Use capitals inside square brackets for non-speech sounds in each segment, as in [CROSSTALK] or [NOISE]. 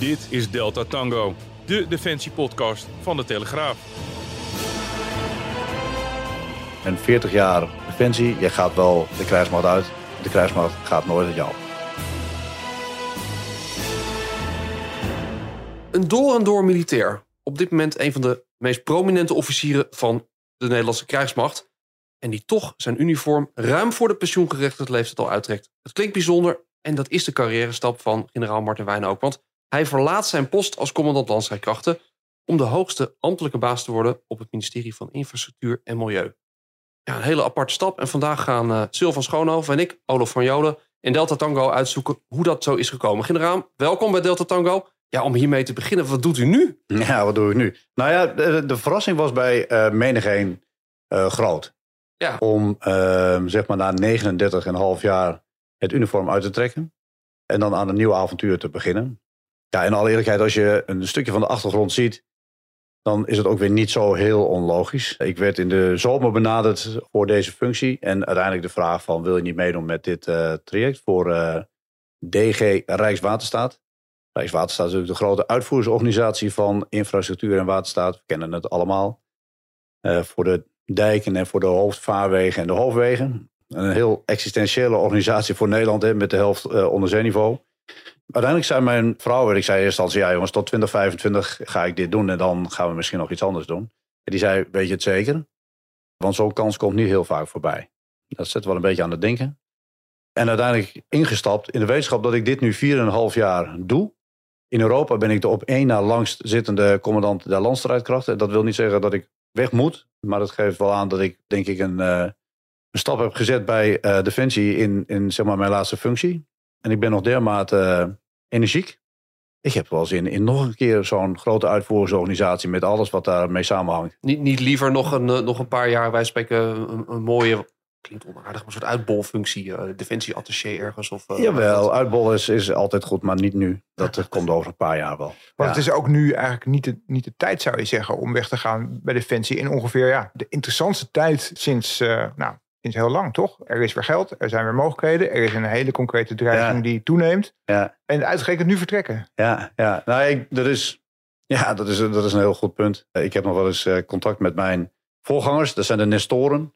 Dit is Delta Tango, de defensiepodcast van de Telegraaf. En 40 jaar defensie, je gaat wel de krijgsmacht uit. De krijgsmacht gaat nooit uit jou. Een door en door militair. Op dit moment een van de meest prominente officieren van de Nederlandse krijgsmacht. En die toch zijn uniform ruim voor de pensioengerechtigde leeftijd al uittrekt. Het klinkt bijzonder en dat is de carrière stap van generaal Martin Wijn ook. Want hij verlaat zijn post als commandant landstrijdkrachten om de hoogste ambtelijke baas te worden op het ministerie van Infrastructuur en Milieu. Ja, een hele aparte stap. En vandaag gaan uh, Sil van Schoonhoven en ik, Olaf van Jolen, in Delta Tango uitzoeken hoe dat zo is gekomen. Generaal, welkom bij Delta Tango. Ja, om hiermee te beginnen, wat doet u nu? Ja, wat doe ik nu? Nou ja, de, de verrassing was bij uh, menigeen uh, groot. Ja. Om uh, zeg maar na 39,5 jaar het uniform uit te trekken. En dan aan een nieuw avontuur te beginnen. Ja, in alle eerlijkheid, als je een stukje van de achtergrond ziet, dan is het ook weer niet zo heel onlogisch. Ik werd in de zomer benaderd voor deze functie. En uiteindelijk de vraag van, wil je niet meedoen met dit uh, traject voor uh, DG Rijkswaterstaat? Rijkswaterstaat is natuurlijk de grote uitvoeringsorganisatie van infrastructuur en waterstaat. We kennen het allemaal. Uh, voor de dijken en voor de hoofdvaarwegen en de hoofdwegen. Een heel existentiële organisatie voor Nederland hè, met de helft onder zeeniveau. Uiteindelijk zei mijn vrouw, ik zei eerst al, ja jongens, tot 2025 ga ik dit doen en dan gaan we misschien nog iets anders doen. En die zei, weet je het zeker? Want zo'n kans komt niet heel vaak voorbij. Dat zet wel een beetje aan het denken. En uiteindelijk ingestapt in de wetenschap dat ik dit nu 4,5 jaar doe. In Europa ben ik de op één na langst zittende commandant der landstrijdkrachten. Dat wil niet zeggen dat ik weg moet, maar dat geeft wel aan dat ik denk ik een, uh, een stap heb gezet bij uh, Defensie in, in zeg maar, mijn laatste functie. En ik ben nog dermate uh, energiek. Ik heb wel zin in nog een keer zo'n grote uitvoeringsorganisatie met alles wat daarmee samenhangt. Niet, niet liever nog een, nog een paar jaar, wij spreken een, een mooie, klinkt onaardig, maar een soort uitbolfunctie, uh, defensieattaché ergens? Of, uh, Jawel, uitbol is, is altijd goed, maar niet nu. Dat ja. komt over een paar jaar wel. Maar ja. het is ook nu eigenlijk niet de, niet de tijd, zou je zeggen, om weg te gaan bij Defensie. In ongeveer ja, de interessantste tijd sinds, uh, nou, sinds heel lang, toch? Er is weer geld, er zijn weer mogelijkheden. Er is een hele concrete dreiging ja. die toeneemt. Ja. En uitgerekend nu vertrekken. Ja, ja. Nou, ik, dat, is, ja dat, is, dat is een heel goed punt. Ik heb nog wel eens uh, contact met mijn voorgangers. Dat zijn de Nestoren.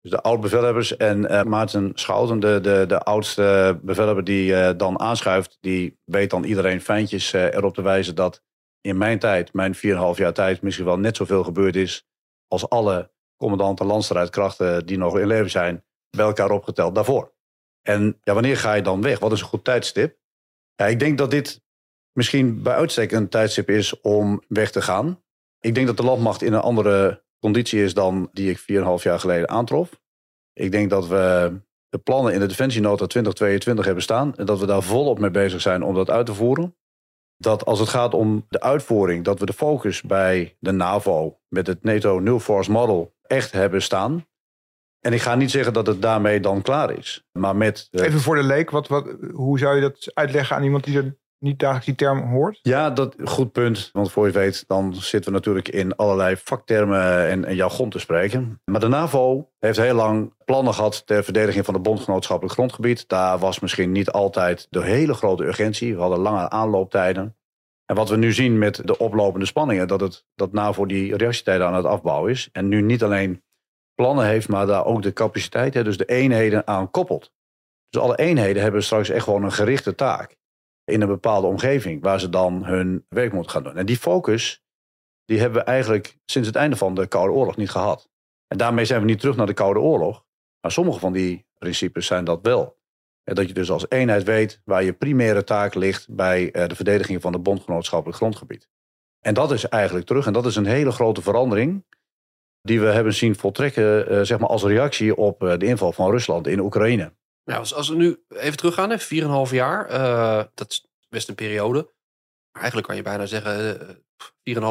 Dus de oud-bevelhebbers. En uh, Maarten Schouten, de, de, de oudste bevelhebber die uh, dan aanschuift. Die weet dan iedereen fijntjes erop te wijzen dat in mijn tijd, mijn 4,5 jaar tijd, misschien wel net zoveel gebeurd is als alle commandanten landstrijdkrachten die nog in leven zijn, bij elkaar opgeteld daarvoor. En ja, wanneer ga je dan weg? Wat is een goed tijdstip? Ik denk dat dit misschien bij uitstek een tijdstip is om weg te gaan. Ik denk dat de landmacht in een andere conditie is dan die ik 4,5 jaar geleden aantrof. Ik denk dat we de plannen in de Defensienota 2022 hebben staan en dat we daar volop mee bezig zijn om dat uit te voeren. Dat als het gaat om de uitvoering, dat we de focus bij de NAVO met het NATO New Force Model echt hebben staan. En ik ga niet zeggen dat het daarmee dan klaar is. Maar met. De... Even voor de leek, wat, wat, hoe zou je dat uitleggen aan iemand die er niet dagelijks die term hoort? Ja, dat goed punt. Want voor je weet, dan zitten we natuurlijk in allerlei vaktermen en, en jargon te spreken. Maar de NAVO heeft heel lang plannen gehad ter verdediging van het bondgenootschappelijk grondgebied. Daar was misschien niet altijd de hele grote urgentie. We hadden lange aanlooptijden. En wat we nu zien met de oplopende spanningen, dat, het, dat NAVO die reactietijden aan het afbouwen is. En nu niet alleen plannen heeft, maar daar ook de capaciteit, hè, dus de eenheden aan koppelt. Dus alle eenheden hebben straks echt gewoon een gerichte taak in een bepaalde omgeving waar ze dan hun werk moeten gaan doen. En die focus, die hebben we eigenlijk sinds het einde van de Koude Oorlog niet gehad. En daarmee zijn we niet terug naar de Koude Oorlog. Maar sommige van die principes zijn dat wel. Dat je dus als eenheid weet waar je primaire taak ligt bij de verdediging van het bondgenootschappelijk grondgebied. En dat is eigenlijk terug. En dat is een hele grote verandering die we hebben zien voltrekken uh, zeg maar als reactie op uh, de inval van Rusland in Oekraïne. Nou, als, als we nu even teruggaan, 4,5 jaar, uh, dat is best een periode. Maar eigenlijk kan je bijna zeggen,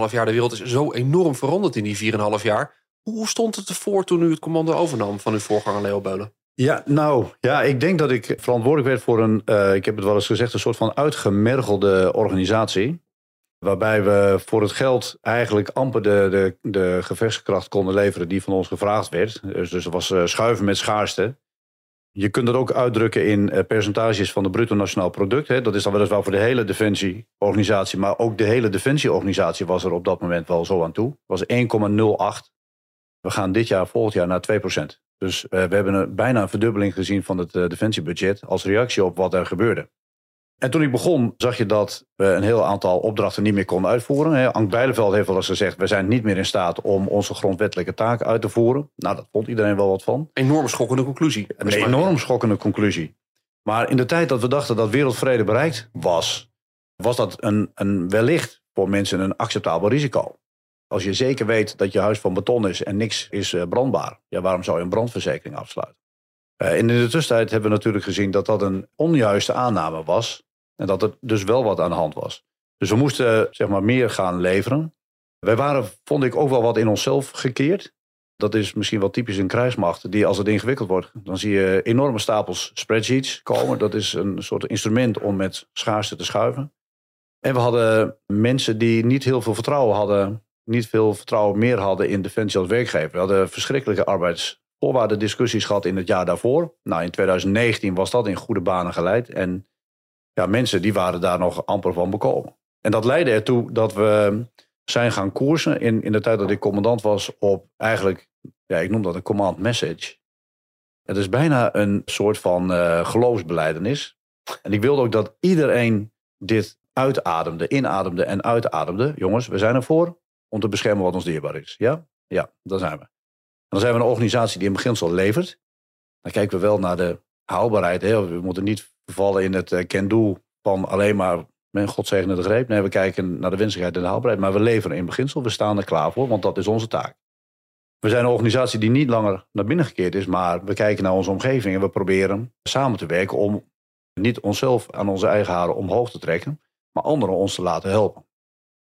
4,5 jaar, de wereld is zo enorm veranderd in die 4,5 jaar. Hoe stond het ervoor toen u het commando overnam van uw voorganger Leo Beulen? Ja, nou, ja, ik denk dat ik verantwoordelijk werd voor een, uh, ik heb het wel eens gezegd, een soort van uitgemergelde organisatie. Waarbij we voor het geld eigenlijk amper de, de, de gevechtskracht konden leveren die van ons gevraagd werd. Dus, dus was uh, schuiven met schaarste. Je kunt dat ook uitdrukken in eh, percentages van het bruto nationaal product. Hè. Dat is dan weliswaar voor de hele defensieorganisatie. Maar ook de hele defensieorganisatie was er op dat moment wel zo aan toe. Het was 1,08. We gaan dit jaar, volgend jaar, naar 2%. Dus eh, we hebben een, bijna een verdubbeling gezien van het eh, defensiebudget als reactie op wat er gebeurde. En toen ik begon, zag je dat we een heel aantal opdrachten niet meer konden uitvoeren. Ank Bijleveld heeft wel eens gezegd, we zijn niet meer in staat om onze grondwettelijke taken uit te voeren. Nou, dat vond iedereen wel wat van. Enorm schokkende conclusie. Een enorm schokkende conclusie. Maar in de tijd dat we dachten dat wereldvrede bereikt was, was dat een, een wellicht voor mensen een acceptabel risico. Als je zeker weet dat je huis van beton is en niks is eh, brandbaar, ja, waarom zou je een brandverzekering afsluiten? Uh, en in de tussentijd hebben we natuurlijk gezien dat dat een onjuiste aanname was. En dat er dus wel wat aan de hand was. Dus we moesten zeg maar meer gaan leveren. Wij waren, vond ik, ook wel wat in onszelf gekeerd. Dat is misschien wel typisch een krijgsmacht. Die als het ingewikkeld wordt, dan zie je enorme stapels spreadsheets komen. Dat is een soort instrument om met schaarste te schuiven. En we hadden mensen die niet heel veel vertrouwen hadden. Niet veel vertrouwen meer hadden in Defensie als werkgever. We hadden verschrikkelijke arbeidsvoorwaardendiscussies gehad in het jaar daarvoor. Nou, in 2019 was dat in goede banen geleid. En ja, mensen die waren daar nog amper van bekomen. En dat leidde ertoe dat we zijn gaan koersen in, in de tijd dat ik commandant was op eigenlijk, ja, ik noem dat een command message. Het is bijna een soort van uh, geloofsbeleidenis. En ik wilde ook dat iedereen dit uitademde, inademde en uitademde. Jongens, we zijn ervoor om te beschermen wat ons dierbaar is. Ja? Ja, daar zijn we. En dan zijn we een organisatie die in beginsel levert. Dan kijken we wel naar de haalbaarheid. Hè. We moeten niet vervallen in het uh, can-do van alleen maar mijn God zegene de greep. Nee, we kijken naar de wenselijkheid en de haalbaarheid. Maar we leveren in beginsel. We staan er klaar voor, want dat is onze taak. We zijn een organisatie die niet langer naar binnen gekeerd is, maar we kijken naar onze omgeving en we proberen samen te werken om niet onszelf aan onze eigen haren omhoog te trekken, maar anderen ons te laten helpen.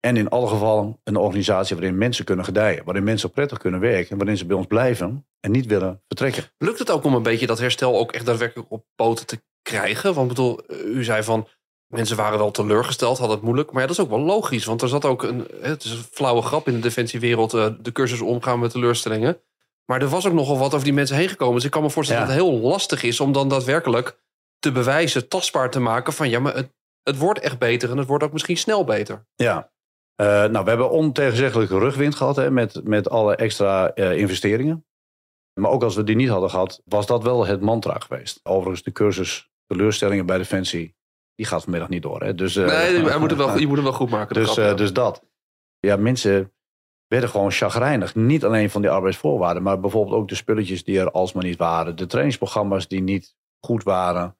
En in alle gevallen een organisatie waarin mensen kunnen gedijen, waarin mensen prettig kunnen werken, waarin ze bij ons blijven en niet willen vertrekken. Lukt het ook om een beetje dat herstel ook echt daadwerkelijk op poten te krijgen? Want bedoel, u zei van mensen waren wel teleurgesteld, hadden het moeilijk. Maar ja, dat is ook wel logisch. Want er zat ook een, het is een flauwe grap in de defensiewereld, eh, de cursus omgaan met teleurstellingen. Maar er was ook nogal wat over die mensen heen gekomen. Dus ik kan me voorstellen dat het heel lastig is om dan daadwerkelijk te bewijzen, tastbaar te maken van ja, maar het, het wordt echt beter en het wordt ook misschien snel beter. Ja, uh, nou, we hebben ontegenzeggelijke rugwind gehad hè, met, met alle extra uh, investeringen. Maar ook als we die niet hadden gehad, was dat wel het mantra geweest. Overigens, de cursus teleurstellingen bij Defensie, die gaat vanmiddag niet door. Hè? Dus, uh, nee, [LAUGHS] hij moet het wel, je moet hem wel goed maken. Dus, grap, ja. dus dat. Ja, mensen werden gewoon chagrijnig. Niet alleen van die arbeidsvoorwaarden, maar bijvoorbeeld ook de spulletjes die er alsmaar niet waren. De trainingsprogramma's die niet goed waren.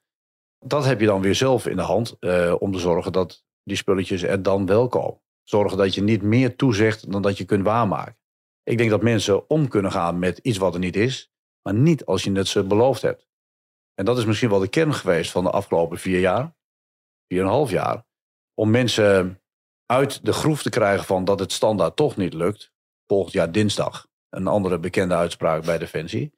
Dat heb je dan weer zelf in de hand om te zorgen dat die spulletjes er dan wel komen. Zorgen dat je niet meer toezegt dan dat je kunt waarmaken. Ik denk dat mensen om kunnen gaan met iets wat er niet is, maar niet als je het ze beloofd hebt. En dat is misschien wel de kern geweest van de afgelopen vier jaar, vier en een half jaar, om mensen uit de groef te krijgen van dat het standaard toch niet lukt. Volgend jaar dinsdag, een andere bekende uitspraak bij Defensie.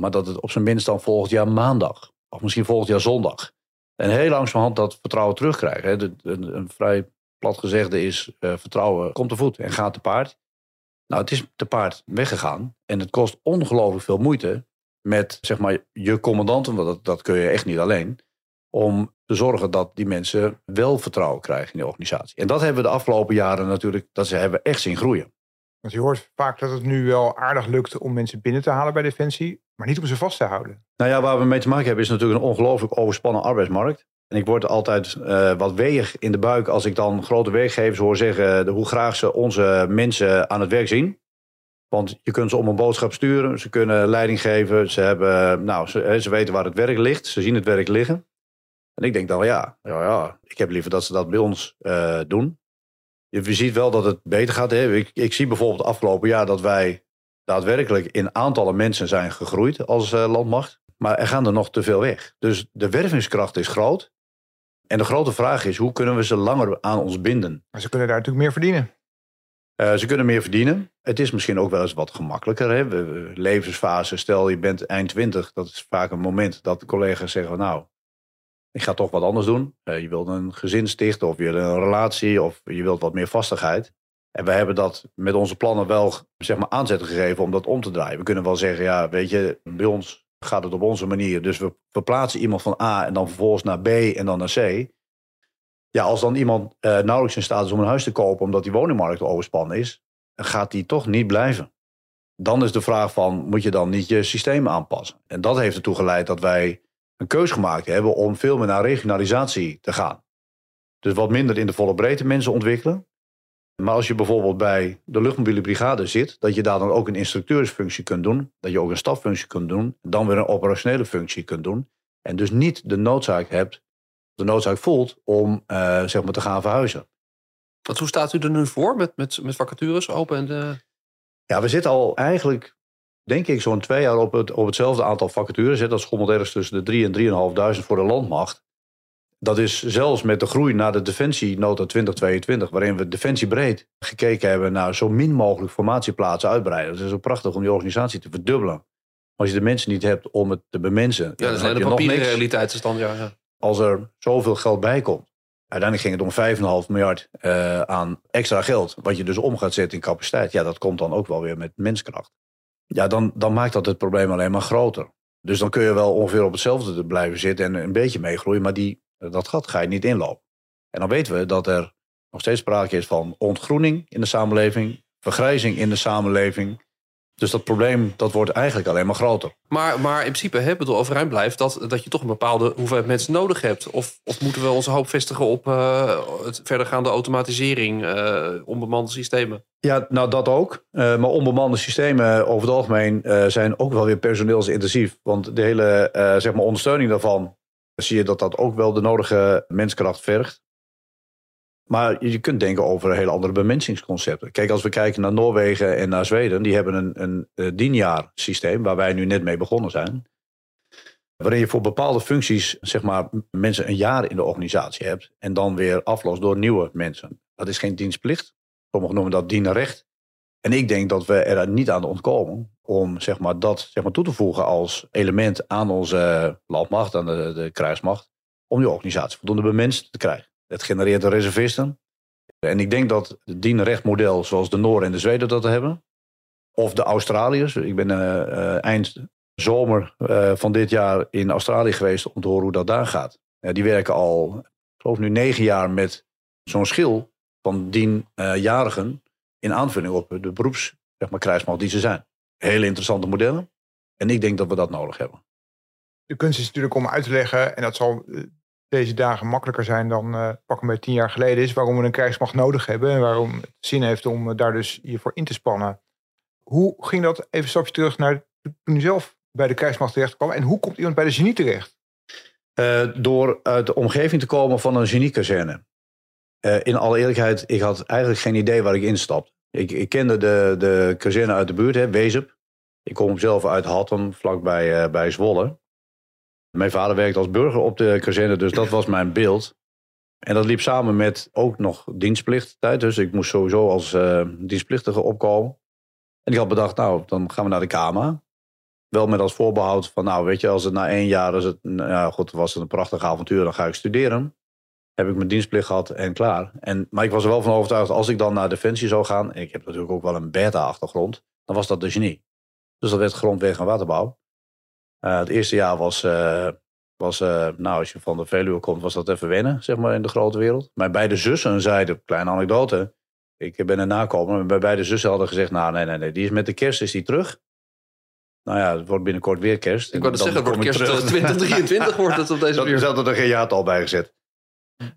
Maar dat het op zijn minst dan volgend jaar maandag, of misschien volgend jaar zondag. En heel langzamerhand dat vertrouwen terugkrijgen. Een, een vrij plat gezegde is, uh, vertrouwen komt te voet en gaat te paard. Nou, het is te paard weggegaan en het kost ongelooflijk veel moeite met zeg maar, je commandanten, want dat, dat kun je echt niet alleen, om te zorgen dat die mensen wel vertrouwen krijgen in de organisatie. En dat hebben we de afgelopen jaren natuurlijk, dat ze hebben echt zien groeien. Want je hoort vaak dat het nu wel aardig lukt om mensen binnen te halen bij Defensie, maar niet om ze vast te houden. Nou ja, waar we mee te maken hebben is natuurlijk een ongelooflijk overspannen arbeidsmarkt. En ik word altijd uh, wat weeg in de buik als ik dan grote werkgevers hoor zeggen de, hoe graag ze onze mensen aan het werk zien. Want je kunt ze om een boodschap sturen, ze kunnen leiding geven, ze, hebben, nou, ze, weten waar het werk ligt, ze zien het werk liggen. En ik denk dan, ja, ja, ja ik heb liever dat ze dat bij ons uh, doen. Je ziet wel dat het beter gaat. Hè? Ik, ik zie bijvoorbeeld afgelopen jaar dat wij daadwerkelijk in aantallen mensen zijn gegroeid als landmacht. Maar er gaan er nog te veel weg. Dus de wervingskracht is groot. En de grote vraag is, hoe kunnen we ze langer aan ons binden? Maar ze kunnen daar natuurlijk meer verdienen. Uh, ze kunnen meer verdienen. Het is misschien ook wel eens wat gemakkelijker. Hè? We, levensfase, stel je bent eind 20, dat is vaak een moment dat de collega's zeggen: Nou, ik ga toch wat anders doen. Uh, je wilt een gezin stichten, of je wilt een relatie, of je wilt wat meer vastigheid. En wij hebben dat met onze plannen wel zeg maar, aanzet gegeven om dat om te draaien. We kunnen wel zeggen: Ja, weet je, bij ons gaat het op onze manier. Dus we verplaatsen iemand van A en dan vervolgens naar B en dan naar C. Ja, als dan iemand uh, nauwelijks in staat is om een huis te kopen omdat die woningmarkt overspannen is, gaat die toch niet blijven. Dan is de vraag van, moet je dan niet je systeem aanpassen? En dat heeft ertoe geleid dat wij een keus gemaakt hebben om veel meer naar regionalisatie te gaan. Dus wat minder in de volle breedte mensen ontwikkelen. Maar als je bijvoorbeeld bij de luchtmobiele brigade zit, dat je daar dan ook een instructeursfunctie kunt doen, dat je ook een staffunctie kunt doen, dan weer een operationele functie kunt doen. En dus niet de noodzaak hebt, de noodzaak voelt om uh, zeg maar te gaan verhuizen. Want hoe staat u er nu voor met, met, met vacatures open? En de... Ja, we zitten al eigenlijk, denk ik, zo'n twee jaar op, het, op hetzelfde aantal vacatures. Dat schommelt ergens tussen de 3 en 3.500 voor de landmacht. Dat is zelfs met de groei naar de Defensienota 2022, waarin we defensiebreed gekeken hebben naar zo min mogelijk formatieplaatsen uitbreiden. Het is ook prachtig om die organisatie te verdubbelen. Als je de mensen niet hebt om het te bemensen. Ja, dat is alleen de papieren realiteitsstand. Ja, ja. Als er zoveel geld bij komt. Uiteindelijk ging het om 5,5 miljard uh, aan extra geld. Wat je dus om gaat zetten in capaciteit. Ja, dat komt dan ook wel weer met menskracht. Ja, dan, dan maakt dat het probleem alleen maar groter. Dus dan kun je wel ongeveer op hetzelfde blijven zitten en een beetje meegroeien. Maar die dat gat ga je niet inlopen. En dan weten we dat er nog steeds sprake is van ontgroening in de samenleving, vergrijzing in de samenleving. Dus dat probleem dat wordt eigenlijk alleen maar groter. Maar, maar in principe hebben we overeind blijft dat, dat je toch een bepaalde hoeveelheid mensen nodig hebt. Of, of moeten we onze hoop vestigen op uh, het verdergaande automatisering, uh, onbemande systemen? Ja, nou dat ook. Uh, maar onbemande systemen over het algemeen zijn ook wel weer personeelsintensief. Want de hele zeg maar ondersteuning daarvan zie je dat dat ook wel de nodige menskracht vergt. Maar je kunt denken over hele andere bemensingsconcepten. Kijk, als we kijken naar Noorwegen en naar Zweden, die hebben een, een, een dienjaarsysteem waar wij nu net mee begonnen zijn. Waarin je voor bepaalde functies, zeg maar, mensen een jaar in de organisatie hebt en dan weer aflost door nieuwe mensen. Dat is geen dienstplicht. Sommigen noemen dat dienrecht. En ik denk dat we er niet aan ontkomen om zeg maar, dat zeg maar, toe te voegen als element aan onze landmacht, aan de, de krijgsmacht, om die organisatie voldoende bemenst te krijgen. Het genereert de reservisten. En ik denk dat het dienrechtmodel zoals de Noorden en de Zweden dat hebben, of de Australiërs. Ik ben uh, uh, eind zomer van dit jaar in Australië geweest om te horen hoe dat daar gaat. die werken al, ik geloof nu negen jaar met zo'n schil van dienjarigen in aanvulling op de beroeps zeg maar, krijgsmacht die ze zijn. Hele interessante modellen. En ik denk dat we dat nodig hebben. De kunst is natuurlijk om uit te leggen, en dat zal eh, deze dagen makkelijker zijn dan uh, pak bij tien jaar geleden is, waarom we een krijgsmacht nodig hebben en waarom het zin heeft om daar dus hiervoor in te spannen. Hoe ging dat even een stapje terug naar toen u zelf bij de krijgsmacht terecht kwam en hoe komt iemand bij de genie terecht? Uh, door uit de omgeving te komen van een geniekazerne. Uh, in alle eerlijkheid, ik had eigenlijk geen idee waar ik instapte. Ik, ik kende de, de kazerne uit de buurt, hè, Wezep. Ik kom zelf uit Hattem, vlakbij uh, bij Zwolle. Mijn vader werkte als burger op de kazerne, dus dat was mijn beeld. En dat liep samen met ook nog dienstplichttijd. Dus ik moest sowieso als uh, dienstplichtige opkomen. En ik had bedacht, nou, dan gaan we naar de Kamer. Wel met als voorbehoud van, nou, weet je, als het na één jaar is het, nou goed, was het een prachtig avontuur, dan ga ik studeren heb ik mijn dienstplicht gehad en klaar. En, maar ik was er wel van overtuigd, als ik dan naar Defensie zou gaan, ik heb natuurlijk ook wel een beta-achtergrond, dan was dat de genie. Dus dat werd grondweg en waterbouw. Uh, het eerste jaar was, uh, was uh, nou als je van de Veluwe komt, was dat even wennen, zeg maar, in de grote wereld. Mijn beide zussen zeiden, kleine anekdote, ik ben een nakomer, maar bij beide zussen hadden gezegd, nou nee, nee, nee, die is met de kerst, is die terug. Nou ja, het wordt binnenkort weer kerst. Ik wou het zeggen, het wordt kerst 2023 [LAUGHS] wordt het op deze manier. Er zat er geen jaartal bij gezet.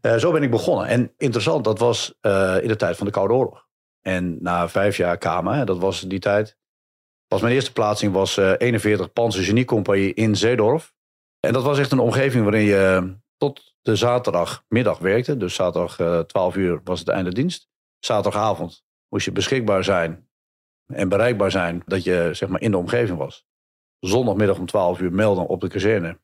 Uh, zo ben ik begonnen. En interessant, dat was uh, in de tijd van de Koude Oorlog. En na vijf jaar Kama, dat was die tijd, was mijn eerste plaatsing was uh, 41 Panzergeniecompagnie in Zeedorf. En dat was echt een omgeving waarin je tot de zaterdagmiddag werkte. Dus zaterdag 12 uur was het einde dienst. Zaterdagavond moest je beschikbaar zijn en bereikbaar zijn dat je zeg maar, in de omgeving was. Zondagmiddag om 12 uur melden op de kazerne.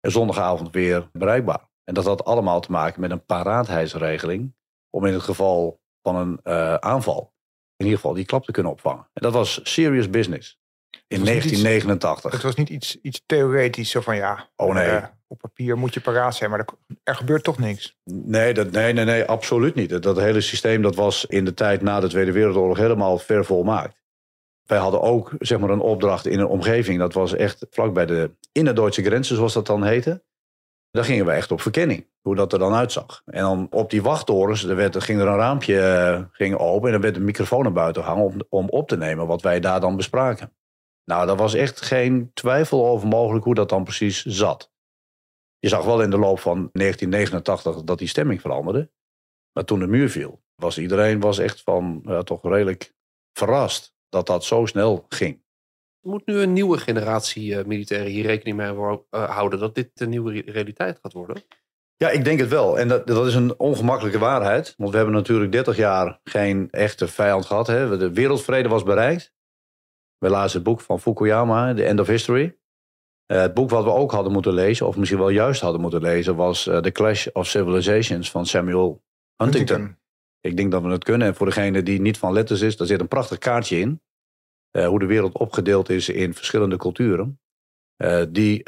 En zondagavond weer bereikbaar. En dat had allemaal te maken met een paraatheidsregeling. Om in het geval van een uh, aanval, in ieder geval die klap te kunnen opvangen. En dat was serious business. In 1989. Iets, het was niet iets, iets theoretisch, zo van ja, oh, nee. Uh, op papier moet je paraat zijn, maar er, gebeurt toch niks. Nee, dat, nee, nee, nee, absoluut niet. Dat hele systeem dat was in de tijd na de Tweede Wereldoorlog helemaal ver volmaakt. Wij hadden ook zeg maar, een opdracht in een omgeving. Dat was echt vlak bij de inner-Duitse grenzen, zoals dat dan heette. Daar gingen we echt op verkenning, hoe dat er dan uitzag. En dan op die wachttorens, er, werd, er ging er een raampje uh, ging open... en er werd een microfoon naar buiten gehangen om, om op te nemen wat wij daar dan bespraken. Nou, daar was echt geen twijfel over mogelijk hoe dat dan precies zat. Je zag wel in de loop van 1989 dat die stemming veranderde. Maar toen de muur viel, was iedereen was echt van, ja, toch redelijk verrast dat dat zo snel ging. Moet nu een nieuwe generatie uh, militairen hier rekening mee uh, houden dat dit de nieuwe realiteit gaat worden? Ja, ik denk het wel. En dat, dat is een ongemakkelijke waarheid. Want we hebben natuurlijk 30 jaar geen echte vijand gehad. Hè. De wereldvrede was bereikt. We lazen het boek van Fukuyama, The End of History. Uh, het boek wat we ook hadden moeten lezen, of misschien wel juist hadden moeten lezen, was uh, The Clash of Civilizations van Samuel Huntington. Huntington. Ik denk dat we het kunnen. En voor degene die niet van letters is, daar zit een prachtig kaartje in. Uh, hoe de wereld opgedeeld is in verschillende culturen. die,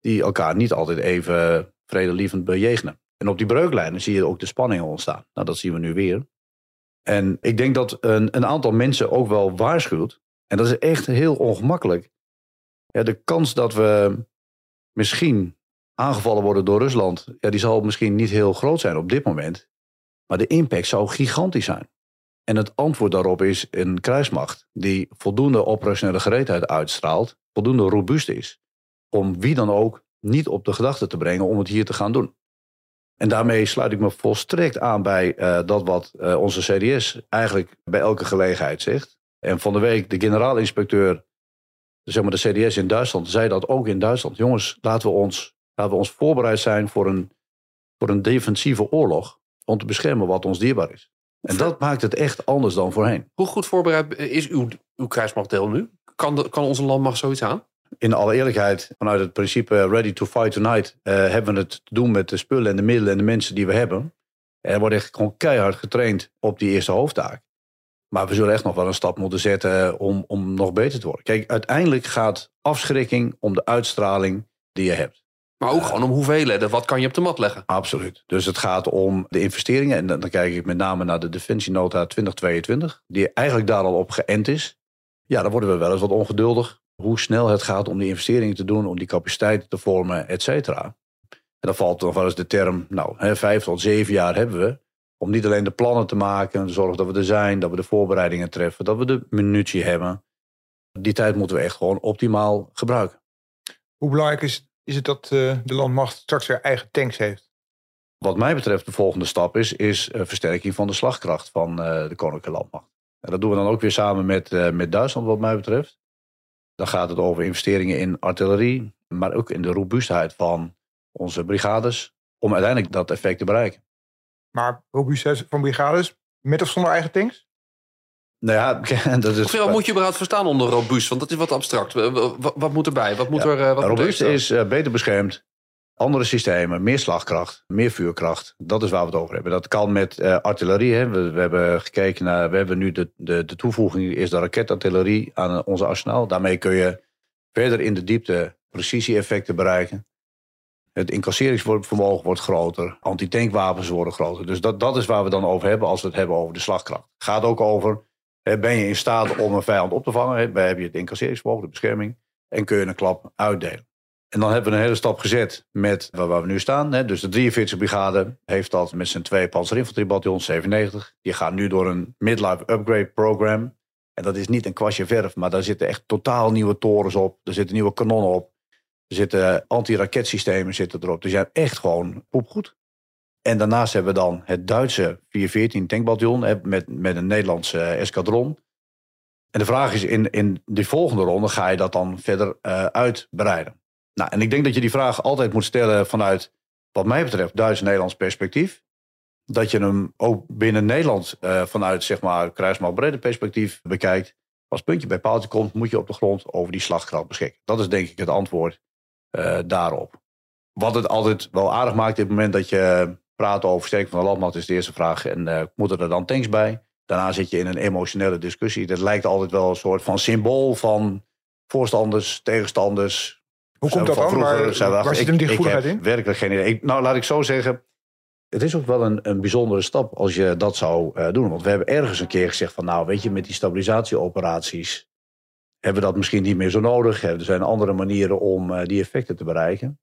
die elkaar niet altijd even vredelievend bejegenen. En op die breuklijnen zie je ook de spanningen ontstaan. Nou, dat zien we nu weer. En ik denk dat een, een aantal mensen ook wel waarschuwt en dat is echt heel ongemakkelijk. Ja, de kans dat we misschien aangevallen worden door Rusland, ja, die zal misschien niet heel groot zijn op dit moment. Maar de impact zou gigantisch zijn. En het antwoord daarop is een kruismacht die voldoende operationele gereedheid uitstraalt, voldoende robuust is, om wie dan ook niet op de gedachte te brengen om het hier te gaan doen. En daarmee sluit ik me volstrekt aan bij uh, dat wat uh, onze CDS eigenlijk bij elke gelegenheid zegt. En van de week de generaal-inspecteur, zeg maar de CDS in Duitsland, zei dat ook in Duitsland. Jongens, laten we ons, laten we ons voorbereid zijn voor een, voor een defensieve oorlog. Om te beschermen wat ons dierbaar is. En dat maakt het echt anders dan voorheen. Hoe goed voorbereid is uw, uw krijgsmachtdeel nu? Kan, kan onze landmacht zoiets aan? In alle eerlijkheid, vanuit het principe ready to fight tonight, uh, hebben we het te doen met de spullen en de middelen en de mensen die we hebben. Er wordt echt gewoon keihard getraind op die eerste hoofdtaak. Maar we zullen echt nog wel een stap moeten zetten om, om nog beter te worden. Kijk, uiteindelijk gaat afschrikking om de uitstraling die je hebt. Maar ook gewoon om hoeveelheden. Wat kan je op de mat leggen? Absoluut. Dus het gaat om de investeringen. En dan, dan kijk ik met name naar de Defensienota 2022. Die eigenlijk daar al op geënt is. Ja, dan worden we wel eens wat ongeduldig. Hoe snel het gaat om die investeringen te doen. Om die capaciteiten te vormen, et cetera. En dan valt nog wel eens de term. Nou, hè, vijf tot zeven jaar hebben we. Om niet alleen de plannen te maken, zorgen dat we er zijn, dat we de voorbereidingen treffen, dat we de munitie hebben. Die tijd moeten we echt gewoon optimaal gebruiken. Hoe belangrijk is, is het dat uh, de landmacht straks weer eigen tanks heeft? Wat mij betreft de volgende stap is, is uh, versterking van de slagkracht van uh, de Koninklijke Landmacht. En dat doen we dan ook weer samen met, met Duitsland wat mij betreft. Dan gaat het over investeringen in artillerie, maar ook in de robuustheid van onze brigades. Om uiteindelijk dat effect te bereiken. Maar robuustheid van brigades met of zonder eigen tanks? Nou ja, [LAUGHS] dat is. Moet je überhaupt verstaan onder robuust? Want dat is wat abstract. Wat, wat moet erbij? Wat moet er, wat robuust is uh, beter beschermd. Andere systemen, meer slagkracht, meer vuurkracht. Dat is waar we het over hebben. Dat kan met uh, artillerie. Hè. We, we, hebben gekeken naar. We hebben nu de, de, de toevoeging is de raketartillerie aan onze arsenaal. Daarmee kun je verder in de diepte precisie-effecten bereiken. Het incasseringsvermogen wordt groter. Antitankwapens worden groter. Dus dat, dat is waar we dan over hebben als we het hebben over de slagkracht. Het gaat ook over, ben je in staat om een vijand op te vangen? Heb je het incasseringsvermogen, de bescherming. En kun je een klap uitdelen. En dan hebben we een hele stap gezet met waar we nu staan. Dus de 43e brigade heeft dat met zijn twee panzerinfanteriebataljon 97. Die gaan nu door een midlife upgrade program. En dat is niet een kwastje verf, maar daar zitten echt totaal nieuwe torens op. Er zitten nieuwe kanonnen op. Er zitten anti-raketsystemen zitten erop. Dus je hebt echt gewoon poepgoed. En daarnaast hebben we dan het Duitse 414 tankbataljon met, met een Nederlandse eskadron. En de vraag is, in, in de volgende ronde ga je dat dan verder uh, uitbreiden? Nou, en ik denk dat je die vraag altijd moet stellen vanuit, wat mij betreft, Duits-Nederlands perspectief. Dat je hem ook binnen Nederland uh, vanuit, zeg maar, kruismaal perspectief bekijkt. Als puntje bij paaltje komt, moet je op de grond over die slagkracht beschikken. Dat is denk ik het antwoord daarop. Wat het altijd wel aardig maakt, op het moment dat je praat over sterking van de landmacht, is de eerste vraag. En uh, moeten er dan tanks bij? Daarna zit je in een emotionele discussie. Dat lijkt altijd wel een soort van symbool van voorstanders, tegenstanders. Hoe komt dat dan? Waar, waar zit hem die gevoeligheid in? Werkelijk geen idee. Ik, nou, laat ik zo zeggen. Het is ook wel een, een bijzondere stap als je dat zou uh, doen. Want we hebben ergens een keer gezegd van nou, weet je, met die stabilisatieoperaties hebben we dat misschien niet meer zo nodig. Er zijn andere manieren om eh, die effecten te bereiken.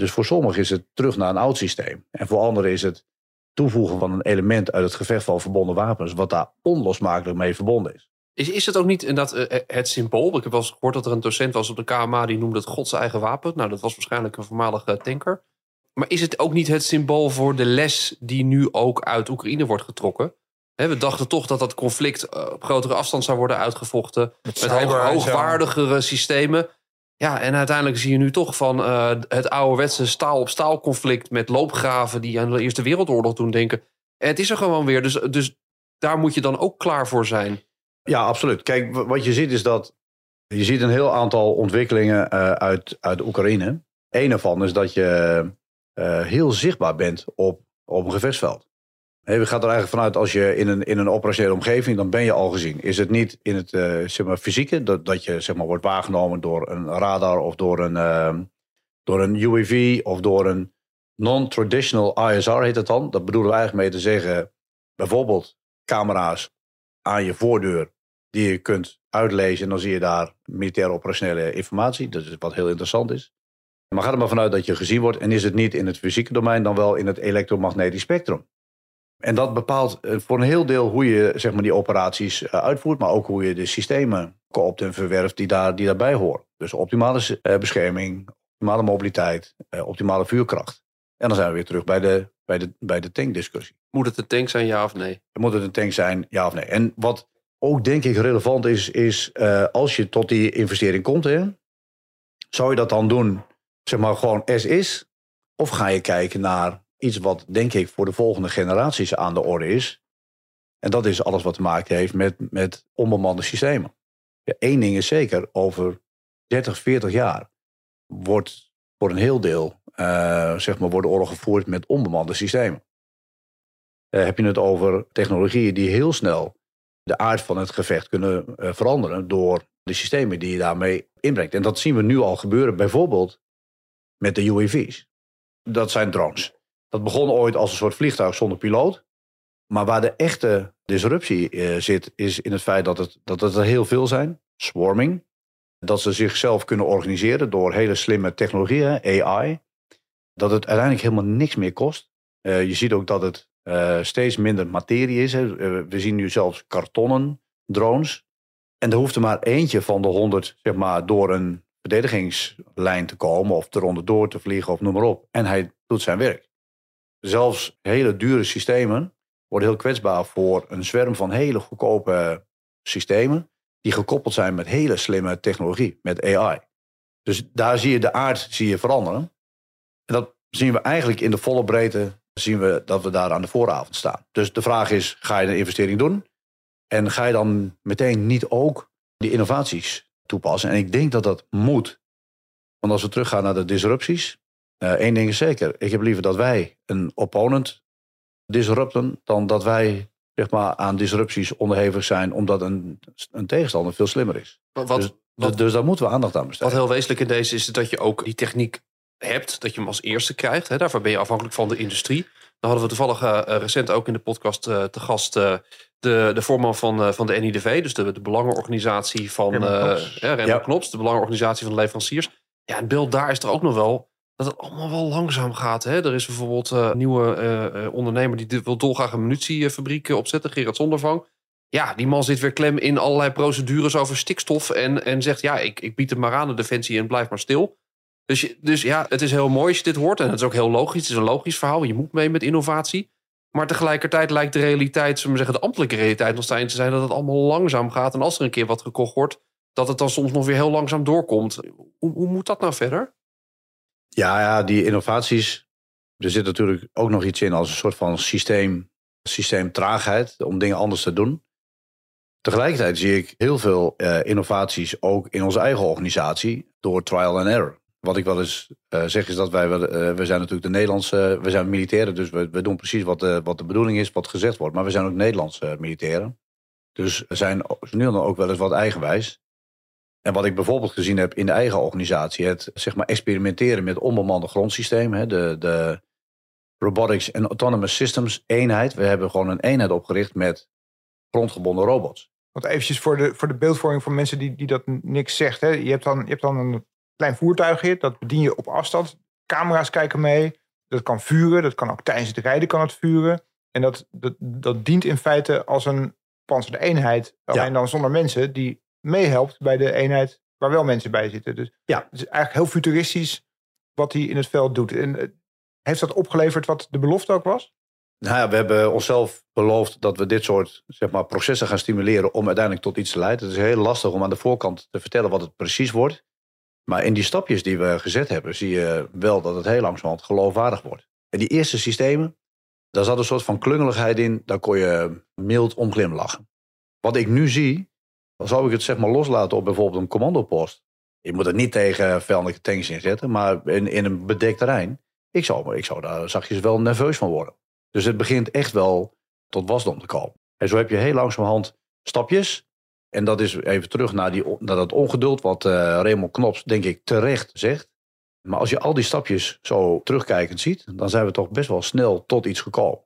Dus voor sommigen is het terug naar een oud systeem. En voor anderen is het toevoegen van een element uit het gevecht van verbonden wapens, wat daar onlosmakelijk mee verbonden is. Is, is het ook niet inderdaad uh, het symbool? Ik heb wel eens gehoord dat er een docent was op de KMA die noemde het Gods eigen wapen. Nou, dat was waarschijnlijk een voormalige tanker. Maar is het ook niet het symbool voor de les die nu ook uit Oekraïne wordt getrokken? we dachten toch dat dat conflict op grotere afstand zou worden uitgevochten. Met, met hoogwaardigere systemen. Ja, en uiteindelijk zie je nu toch van uh, het ouderwetse staal-op-staal conflict met loopgraven die aan de Eerste Wereldoorlog doen denken. En het is er gewoon weer. Dus, dus daar moet je dan ook klaar voor zijn. Ja, absoluut. Kijk, wat je ziet is dat je ziet een heel aantal ontwikkelingen uh, uit, uit Oekraïne. Eén ervan is dat je uh, heel zichtbaar bent op, op een gevechtsveld. Hey, we gaan er eigenlijk vanuit als je in een, in een operationele omgeving, dan ben je al gezien. Is het niet in het uh, zeg maar, fysieke, dat, dat je zeg maar, wordt waargenomen door een radar of door een, uh, door een UAV of door een non-traditional ISR heet het dan. Dat bedoelen we eigenlijk mee te zeggen, bijvoorbeeld camera's aan je voordeur die je kunt uitlezen. En dan zie je daar militaire operationele informatie. Dat is wat heel interessant is. Maar ga er maar vanuit dat je gezien wordt. En is het niet in het fysieke domein, dan wel in het elektromagnetisch spectrum. En dat bepaalt eh, voor een heel deel hoe je zeg maar, die operaties eh, uitvoert, maar ook hoe je de systemen koopt en verwerft die, daar, die daarbij horen. Dus optimale eh, bescherming, optimale mobiliteit, optimale vuurkracht. En dan zijn we weer terug bij de, bij de, bij de tankdiscussie. Moet het een tank zijn, ja of nee? Moet het een tank zijn, ja of nee? En wat ook denk ik relevant is, is als je tot die investering komt, hè, zou je dat dan doen, zeg maar gewoon as is? Of ga je kijken naar iets wat denk ik voor de volgende generaties aan de orde is. En dat is alles wat te maken heeft met, met onbemande systemen. Eén ding is zeker, over 30, 40 jaar wordt voor een heel deel uh, zeg maar, worden oorlog gevoerd met onbemande systemen. Uh, heb je het over technologieën die heel snel de aard van het gevecht kunnen uh, veranderen door de systemen die je daarmee inbrengt. En dat zien we nu al gebeuren, bijvoorbeeld met de UAV's. Dat zijn drones. Dat begon ooit als een soort vliegtuig zonder piloot. Maar waar de echte disruptie uh, zit, is in het feit dat het, dat het er heel veel zijn. Swarming. Dat ze zichzelf kunnen organiseren door hele slimme technologieën, AI. Dat het uiteindelijk helemaal niks meer kost. Uh, je ziet ook dat het uh, steeds minder materie is. We zien nu zelfs kartonnen drones. En er hoeft er maar eentje van de honderd zeg maar, door een verdedigingslijn te komen. Of eronder door te vliegen of noem maar op. En hij doet zijn werk zelfs hele dure systemen worden heel kwetsbaar voor een zwerm van hele goedkope systemen. Die gekoppeld zijn met hele slimme technologie, met AI. Dus daar zie je de aard zie je veranderen. En dat zien we eigenlijk in de volle breedte, zien we dat we daar aan de vooravond staan. Dus de vraag is, ga je een investering doen? En ga je dan meteen niet ook die innovaties toepassen? En ik denk dat dat moet. Want als we teruggaan naar de disrupties, Eén eh, ding is zeker, ik heb liever dat wij een opponent disrupten dan dat wij zeg maar, aan disrupties onderhevig zijn omdat een, een tegenstander veel slimmer is. Wat, dus, wat, dus daar moeten we aandacht aan besteden. Wat heel wezenlijk in deze is dat je ook die techniek hebt, dat je hem als eerste krijgt. Hè? Daarvoor ben je afhankelijk van de industrie. Dan hadden we toevallig uh, recent ook in de podcast uh, te gast uh, de, de voorman van, van de NIDV, dus de, de belangenorganisatie van Knops. Ja, Knops, de belangenorganisatie van de leveranciers. Ja, het beeld daar is er ook nog wel dat het allemaal wel langzaam gaat. Hè? Er is bijvoorbeeld een nieuwe uh, ondernemer die wil dolgraag een munitiefabriek opzetten, Gerard Zondervang. Ja, die man zit weer klem in allerlei procedures over stikstof en, en zegt ja, ik, ik bied het maar aan de defensie en blijf maar stil. Dus, dus ja, het is heel mooi als je dit hoort en het is ook heel logisch. Het is een logisch verhaal, je moet mee met innovatie. Maar tegelijkertijd lijkt de realiteit, zullen zeggen, de ambtelijke realiteit nog steeds te zijn dat het allemaal langzaam gaat. En als er een keer wat gekocht wordt, dat het dan soms nog weer heel langzaam doorkomt. Hoe, hoe moet dat nou verder? Ja, ja, die innovaties. Er zit natuurlijk ook nog iets in als een soort van systeem, systeemtraagheid om dingen anders te doen. Tegelijkertijd zie ik heel veel uh, innovaties ook in onze eigen organisatie door trial and error. Wat ik wel eens uh, zeg is dat wij, uh, we zijn natuurlijk de Nederlandse, we zijn militairen, dus we, doen precies wat de, wat de bedoeling is, wat gezegd wordt. Maar we zijn ook Nederlandse militairen. Dus zijn nu dan ook wel eens wat eigenwijs. En wat ik bijvoorbeeld gezien heb in de eigen organisatie, het zeg maar experimenteren met onbemande grondsystemen, de, de Robotics and Autonomous Systems eenheid. We hebben gewoon een eenheid opgericht met grondgebonden robots. Want eventjes voor de, voor de beeldvorming van mensen die, die dat niks zegt. Hè. Je, hebt dan, je hebt dan een klein voertuigje, dat bedien je op afstand. Camera's kijken mee. Dat kan vuren, dat kan ook tijdens het rijden kan het vuren. En dat, dat, dat dient in feite als een panzerde eenheid. Alleen dan zonder mensen die meehelpt bij de eenheid waar wel mensen bij zitten. Dus Ja. het is eigenlijk heel futuristisch wat hij in het veld doet. En eh, heeft dat opgeleverd wat de belofte ook was? Nou ja, we hebben onszelf beloofd dat we dit soort zeg maar, processen gaan stimuleren om uiteindelijk tot iets te leiden. Het is heel lastig om aan de voorkant te vertellen wat het precies wordt. Maar in die stapjes die we gezet hebben, zie je wel dat het heel langzamerhand geloofwaardig wordt. En die eerste systemen, daar zat een soort van klungeligheid in. Daar kon je mild om glimlachen. Wat ik nu zie, zou ik het zeg maar loslaten op bijvoorbeeld een commandopost. Je moet er niet tegen vijandelijke tanks inzetten, maar in, in een bedekt terrein. Ik zou, ik zou daar zachtjes wel nerveus van worden. Dus het begint echt wel tot wasdom te komen. En zo heb je heel langzamerhand stapjes. En dat is even terug naar, die, naar dat ongeduld wat eh Raymond Knops denk ik terecht zegt. Maar als je al die stapjes zo terugkijkend ziet, dan zijn we toch best wel snel tot iets gekomen.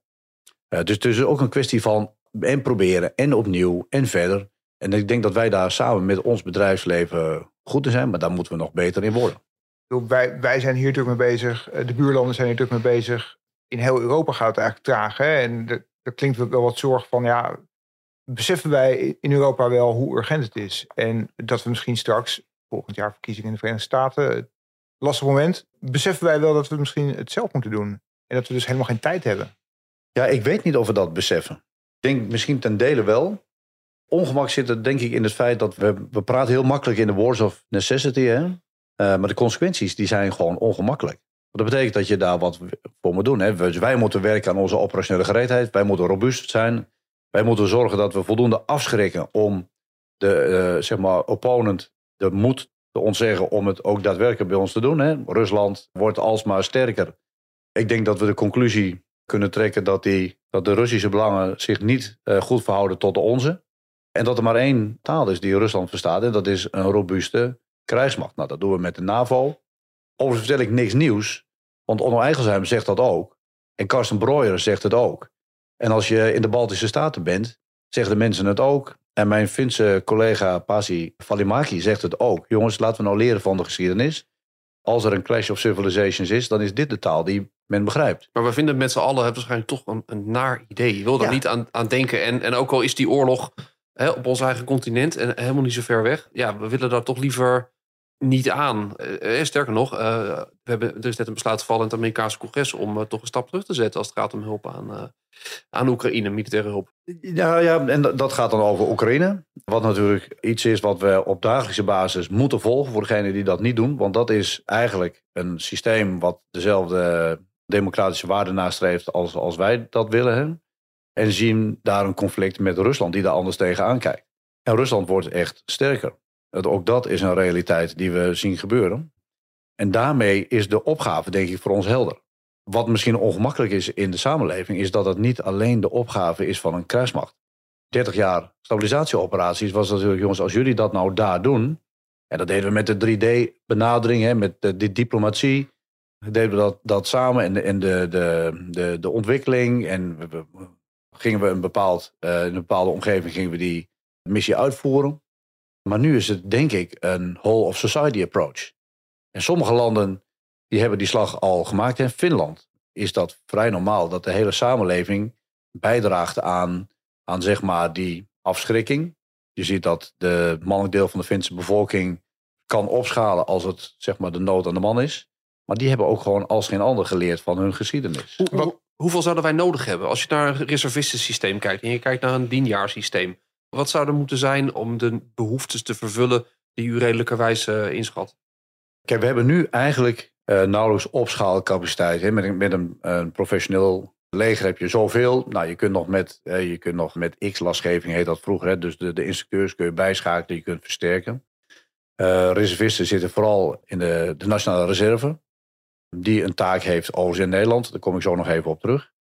Eh, dus het is ook een kwestie van en proberen en opnieuw en verder. En ik denk dat wij daar samen met ons bedrijfsleven goed in zijn, maar daar moeten we nog beter in worden. Wij, wij zijn hier natuurlijk mee bezig. eh, De buurlanden zijn hier natuurlijk mee bezig. In heel Europa gaat het eigenlijk traag. Hè? En er klinkt wel wat zorg van, ja, beseffen wij in Europa wel hoe urgent het is? En dat we misschien straks, volgend jaar verkiezingen in de Verenigde Staten, lastig moment, beseffen wij wel dat we misschien het zelf moeten doen. En dat we dus helemaal geen tijd hebben. Ja, ik weet niet of we dat beseffen. Ik denk misschien ten dele wel. Ongemak zit er denk ik in het feit dat we, we praten heel makkelijk in de wars of necessity. Hè? Eh, maar de consequenties die zijn gewoon ongemakkelijk. Dat betekent dat je daar wat voor moet doen. Hè? Dus wij moeten werken aan onze operationele gereedheid. Wij moeten robuust zijn. Wij moeten zorgen dat we voldoende afschrikken om de eh, zeg maar opponent de moed te ontzeggen om het ook daadwerkelijk bij ons te doen. Hè? Rusland wordt alsmaar sterker. Ik denk dat we de conclusie kunnen trekken dat, die, dat de Russische belangen zich niet eh, goed verhouden tot de onze. En dat er maar één taal is die Rusland verstaat en dat is een robuuste krijgsmacht. Nou, dat doen we met de NAVO. Overigens vertel ik niks nieuws, want Onno Eigelsheim zegt dat ook. En Karsten Breuer zegt het ook. En als je in de Baltische Staten bent, zeggen de mensen het ook. En mijn Finse collega Pasi Valimaki zegt het ook. Jongens, laten we nou leren van de geschiedenis. Als er een clash of civilizations is, dan is dit de taal die men begrijpt. Maar we vinden het met z'n allen waarschijnlijk toch een, een naar idee. Je wil er Ja. niet aan, aan denken. En, en ook al is die oorlog op ons eigen continent en helemaal niet zo ver weg. Ja, we willen daar toch liever niet aan. Eh, eh, sterker nog, eh, we hebben, er net een besluit gevallen in het Amerikaanse congres om eh, toch een stap terug te zetten als het gaat om hulp aan, aan Oekraïne, militaire hulp. Ja, ja, en dat- gaat dan over Oekraïne. Wat natuurlijk iets is wat we op dagelijkse basis moeten volgen voor degenen die dat niet doen. Want dat is eigenlijk een systeem wat dezelfde democratische waarden nastreeft als, als wij dat willen. En zien daar een conflict met Rusland die daar anders tegenaan kijkt. En Rusland wordt echt sterker. Ook dat is een realiteit die we zien gebeuren. En daarmee is de opgave, denk ik, voor ons helder. Wat misschien ongemakkelijk is in de samenleving, is dat het niet alleen de opgave is van een krijgsmacht. 30 jaar stabilisatieoperaties was natuurlijk, jongens, als jullie dat nou daar doen. En dat deden we met de 3D-benadering, hè, met de, diplomatie. Deden we dat, dat samen en, de, de, de, de, ontwikkeling. En gingen we een bepaald, eh, in een bepaalde omgeving gingen we die missie uitvoeren. Maar nu is het, denk ik, een whole of society approach. En sommige landen die hebben die slag al gemaakt. In Finland is dat vrij normaal dat de hele samenleving bijdraagt aan, aan zeg maar die afschrikking. Je ziet dat de mannelijk deel van de Finse bevolking kan opschalen als het zeg maar de nood aan de man is. Maar die hebben ook gewoon als geen ander geleerd van hun geschiedenis. Hoe, Wat- hoe- hoeveel zouden wij nodig hebben? Als je naar een reservistensysteem kijkt en je kijkt naar een dienjaarsysteem. Wat zou er moeten zijn om de behoeftes te vervullen die u redelijkerwijs eh, inschat? Kijk, we hebben nu eigenlijk eh, nauwelijks opschaalcapaciteit. Hè. Met, een, met een, professioneel leger heb je zoveel. Nou, je kunt nog met, je kunt nog met X-lastgeving, heet dat vroeger. Hè. Dus de, de instructeurs kun je bijschakelen, je kunt versterken. Eh, reservisten zitten vooral in de, de Nationale Reserve. Die een taak heeft overigens in Nederland. Daar kom ik zo nog even op terug.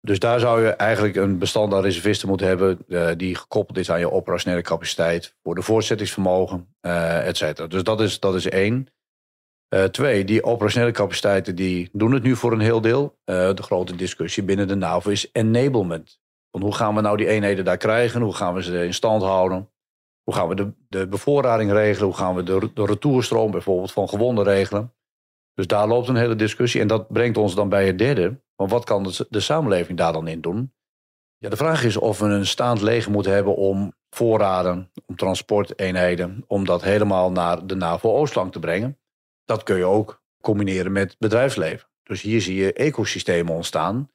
Dus daar zou je eigenlijk een bestand aan reservisten moeten hebben. eh, die gekoppeld is aan je operationele capaciteit. Voor de voortzettingsvermogen, eh et cetera. Dus dat is, dat is één. Eh, twee, die operationele capaciteiten die doen het nu voor een heel deel. De grote discussie binnen de NAVO is enablement. Want hoe gaan we nou die eenheden daar krijgen? Hoe gaan we ze in stand houden? Hoe gaan we de, de bevoorrading regelen? Hoe gaan we de, de retourstroom bijvoorbeeld van gewonden regelen? Dus daar loopt een hele discussie. En dat brengt ons dan bij het derde. Maar wat kan de, de samenleving daar dan in doen? Ja, de vraag is of we een staand leger moeten hebben om voorraden, om transporteenheden, om dat helemaal naar de NAVO-Oostlang te brengen. Dat kun je ook combineren met bedrijfsleven. Dus hier zie je ecosystemen ontstaan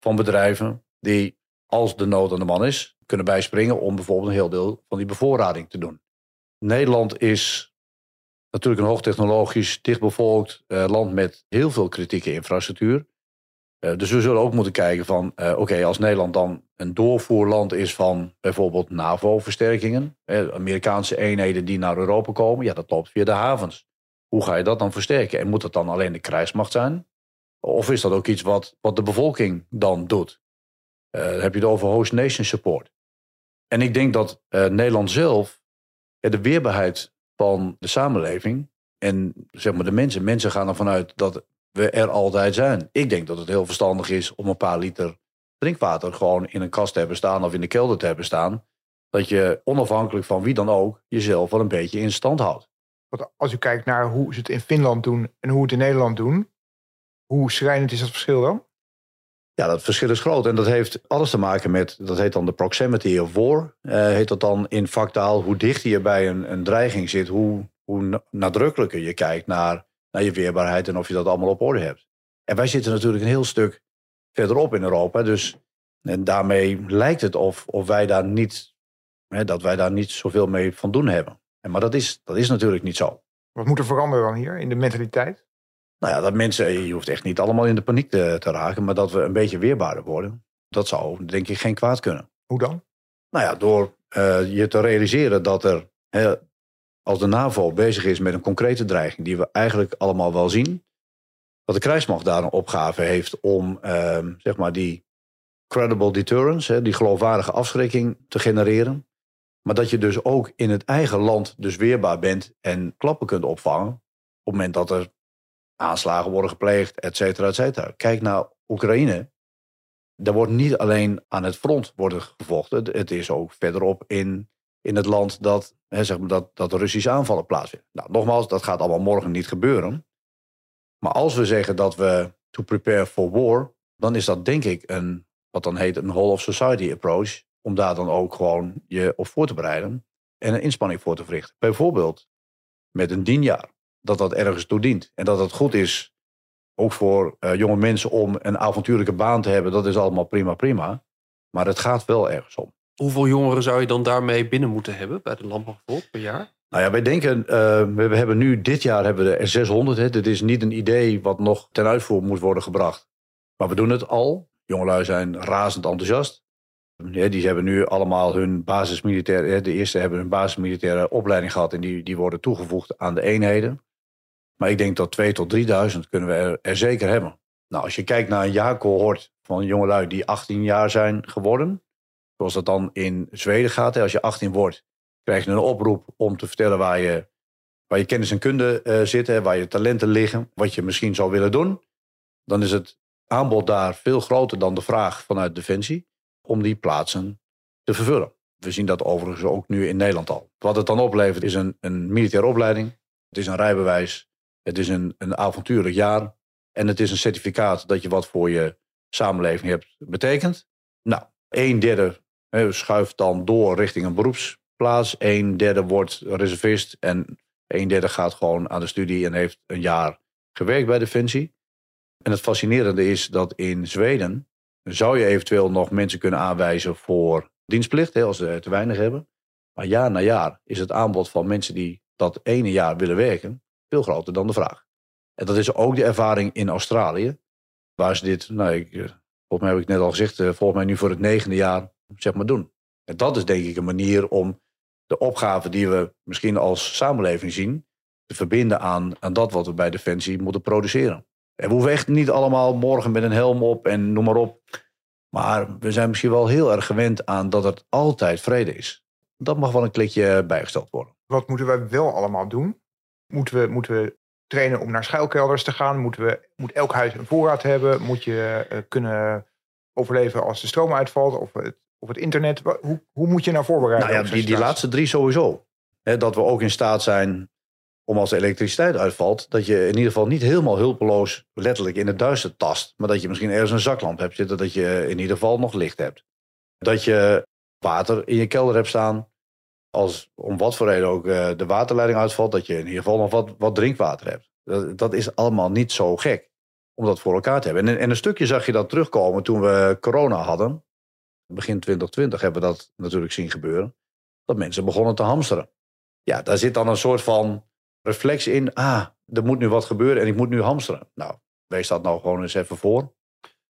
van bedrijven die, als de nood aan de man is, kunnen bijspringen om bijvoorbeeld een heel deel van die bevoorrading te doen. Nederland is natuurlijk een hoogtechnologisch, dichtbevolkt uh, land met heel veel kritieke infrastructuur. Uh, dus we zullen ook moeten kijken van, uh, oké, als Nederland dan een doorvoerland is van bijvoorbeeld NAVO-versterkingen, Amerikaanse eenheden die naar Europa komen, ja, dat loopt via de havens. Hoe ga je dat dan versterken? En moet dat dan alleen de krijgsmacht zijn? Of is dat ook iets wat, wat de bevolking dan doet? Dan heb je het over host nation support. En ik denk dat Nederland zelf de weerbaarheid van de samenleving en zeg maar de mensen, mensen gaan ervan uit dat we er altijd zijn. Ik denk dat het heel verstandig is om een paar liter drinkwater gewoon in een kast te hebben staan of in de kelder te hebben staan. Dat je onafhankelijk van wie dan ook jezelf wel een beetje in stand houdt. Want als u kijkt naar hoe ze het in Finland doen en hoe het in Nederland doen, hoe schrijnend is dat verschil dan? Ja, dat verschil is groot. En dat heeft alles te maken met, dat heet dan de proximity of war. Uh, heet dat dan in vaktaal, hoe dichter je bij een, een dreiging zit, hoe, hoe nadrukkelijker je kijkt naar, naar je weerbaarheid en of je dat allemaal op orde hebt. En wij zitten natuurlijk een heel stuk verderop in Europa. Dus en daarmee lijkt het of, of wij daar niet, hè, dat wij daar niet zoveel mee van doen hebben. En, maar dat is, dat is natuurlijk niet zo. Wat moet er veranderen dan hier in de mentaliteit? Nou ja, dat mensen, je hoeft echt niet allemaal in de paniek te, te raken, maar dat we een beetje weerbaarder worden. Dat zou denk ik geen kwaad kunnen. Hoe dan? Nou ja, door uh, je te realiseren dat er, hè, als de NAVO bezig is met een concrete dreiging, die we eigenlijk allemaal wel zien, dat de krijgsmacht daar een opgave heeft om uh, zeg maar die credible deterrence, hè, die geloofwaardige afschrikking te genereren. Maar dat je dus ook in het eigen land dus weerbaar bent en klappen kunt opvangen. Op het moment dat er aanslagen worden gepleegd, et cetera, et cetera. Kijk naar Oekraïne. Daar wordt niet alleen aan het front worden gevochten. Het is ook verderop in, in het land dat, hè, zeg maar dat, dat Russische aanvallen plaatsvinden. Nou, nogmaals, dat gaat allemaal morgen niet gebeuren. Maar als we zeggen dat we to prepare for war, dan is dat denk ik een, wat dan heet een whole of society approach. Om daar dan ook gewoon je op voor te bereiden en een inspanning voor te verrichten. Bijvoorbeeld met een dienjaar dat dat ergens toe dient. En dat het goed is, ook voor uh, jonge mensen, om een avontuurlijke baan te hebben. Dat is allemaal prima, prima. Maar het gaat wel ergens om. Hoeveel jongeren zou je dan daarmee binnen moeten hebben bij de landbouw per jaar? Nou ja, wij denken, uh, we hebben nu dit jaar hebben we er 600. Hè. Dit is niet een idee wat nog ten uitvoer moet worden gebracht. Maar we doen het al. Jongelui zijn razend enthousiast. Ja, die hebben nu allemaal hun basismilitaire, de eerste hebben hun basismilitaire opleiding gehad en die, die worden toegevoegd aan de eenheden. Maar ik denk dat 2 tot 3000 kunnen we er, er, zeker hebben. Nou, als je kijkt naar een jaarcohort van jongelui die 18 jaar zijn geworden, zoals dat dan in Zweden gaat. Hè, als je 18 wordt, krijg je een oproep om te vertellen waar je, waar je kennis en kunde uh, zitten, waar je talenten liggen, wat je misschien zou willen doen. Dan is het aanbod daar veel groter dan de vraag vanuit Defensie om die plaatsen te vervullen. We zien dat overigens ook nu in Nederland al. Wat het dan oplevert is een, een militaire opleiding. Het is een rijbewijs. Het is een, een avontuurlijk jaar. En het is een certificaat dat je wat voor je samenleving hebt betekend. Nou, een derde schuift dan door richting een beroepsplaats. Een derde wordt reservist. En een derde gaat gewoon aan de studie en heeft een jaar gewerkt bij Defensie. En het fascinerende is dat in Zweden zou je eventueel nog mensen kunnen aanwijzen voor dienstplicht, als ze te weinig hebben. Maar jaar na jaar is het aanbod van mensen die dat ene jaar willen werken, veel groter dan de vraag. En dat is ook de ervaring in Australië, waar ze dit, nou, ik, eh, volgens mij heb ik net al gezegd, eh, volgens mij nu voor het negende jaar, zeg maar, doen. En dat is denk ik een manier om de opgave die we misschien als samenleving zien, te verbinden aan, aan dat wat we bij Defensie moeten produceren. En we hoeven echt niet allemaal morgen met een helm op en noem maar op. Maar we zijn misschien wel heel erg gewend aan dat het altijd vrede is. Dat mag wel een klikje bijgesteld worden. Wat moeten wij wel allemaal doen? Moeten we, moeten we trainen om naar schuilkelders te gaan? Moeten we, moet elk huis een voorraad hebben? Moet je uh, kunnen overleven als de stroom uitvalt of het, of het internet? Hoe, hoe moet je nou voorbereiden? Nou ja, die, die laatste drie sowieso. Dat we ook in staat zijn om als de elektriciteit uitvalt, dat je in ieder geval niet helemaal hulpeloos letterlijk in het duister tast. Maar dat je misschien ergens een zaklamp hebt zitten, dat je in ieder geval nog licht hebt. Dat je water in je kelder hebt staan. Als om wat voor reden ook eh, de waterleiding uitvalt, dat je in ieder geval nog wat, wat drinkwater hebt. Dat, dat is allemaal niet zo gek om dat voor elkaar te hebben. En, en een stukje zag je dat terugkomen toen we corona hadden. Begin 2020 hebben we dat natuurlijk zien gebeuren. Dat mensen begonnen te hamsteren. Ja, daar zit dan een soort van reflex in. Ah, er moet nu wat gebeuren en ik moet nu hamsteren. Nou, wees dat nou gewoon eens even voor.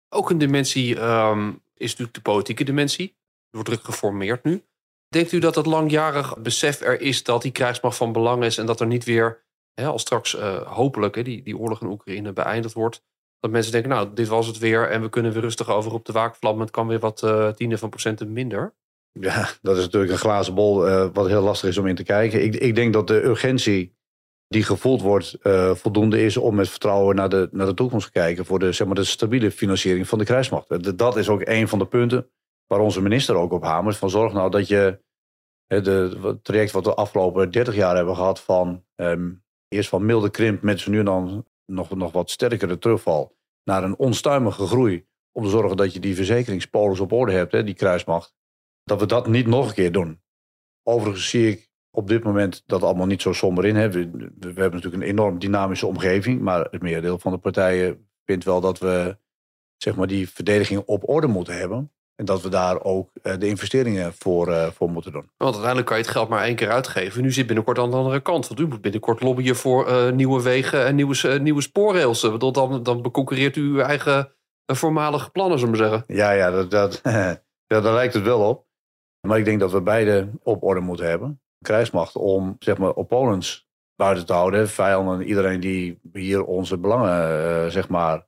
Ook een dimensie ehm, is natuurlijk de politieke dimensie. Er wordt druk geformeerd nu. Denkt u dat het langjarig besef er is dat die krijgsmacht van belang is en dat er niet weer, hè, als straks eh, hopelijk hè, die, die oorlog in Oekraïne beëindigd wordt, dat mensen denken, nou, dit was het weer en we kunnen weer rustig over op de waakvlam. Het kan weer wat eh tienden van procenten minder. Ja, dat is natuurlijk een glazen bol eh, wat heel lastig is om in te kijken. Ik, ik denk dat de urgentie die gevoeld wordt voldoende is om met vertrouwen naar de, naar de toekomst te kijken voor de, zeg maar, de stabiele financiering van de krijgsmacht. Dat is ook een van de punten waar onze minister ook op hamert. Van zorg nou dat je het traject wat we de afgelopen 30 jaar hebben gehad van ehm, eerst van milde krimp met zo nu dan nog, nog wat sterkere terugval naar een onstuimige groei. Om te zorgen dat je die verzekeringspolis op orde hebt, hè, die krijgsmacht dat we dat niet nog een keer doen. Overigens zie ik op dit moment dat allemaal niet zo somber in. Hè. We, we hebben natuurlijk een enorm dynamische omgeving, maar het merendeel van de partijen vindt wel dat we zeg maar, die verdediging op orde moeten hebben. En dat we daar ook eh, de investeringen voor, eh, voor moeten doen. Want uiteindelijk kan je het geld maar één keer uitgeven. Nu zit binnenkort aan de andere kant. Want u moet binnenkort lobbyen voor eh, nieuwe wegen en nieuwe, nieuwe spoorrails. Bedoel, Dan, dan beconcurreert u uw eigen voormalige plannen, zullen we maar zeggen. Ja, ja, dat, dat, [LAUGHS] ja, daar lijkt het wel op. Maar ik denk dat we beide op orde moeten hebben. Krijgsmacht om zeg maar, opponents buiten te houden. Vijanden, iedereen die hier onze belangen zeg maar,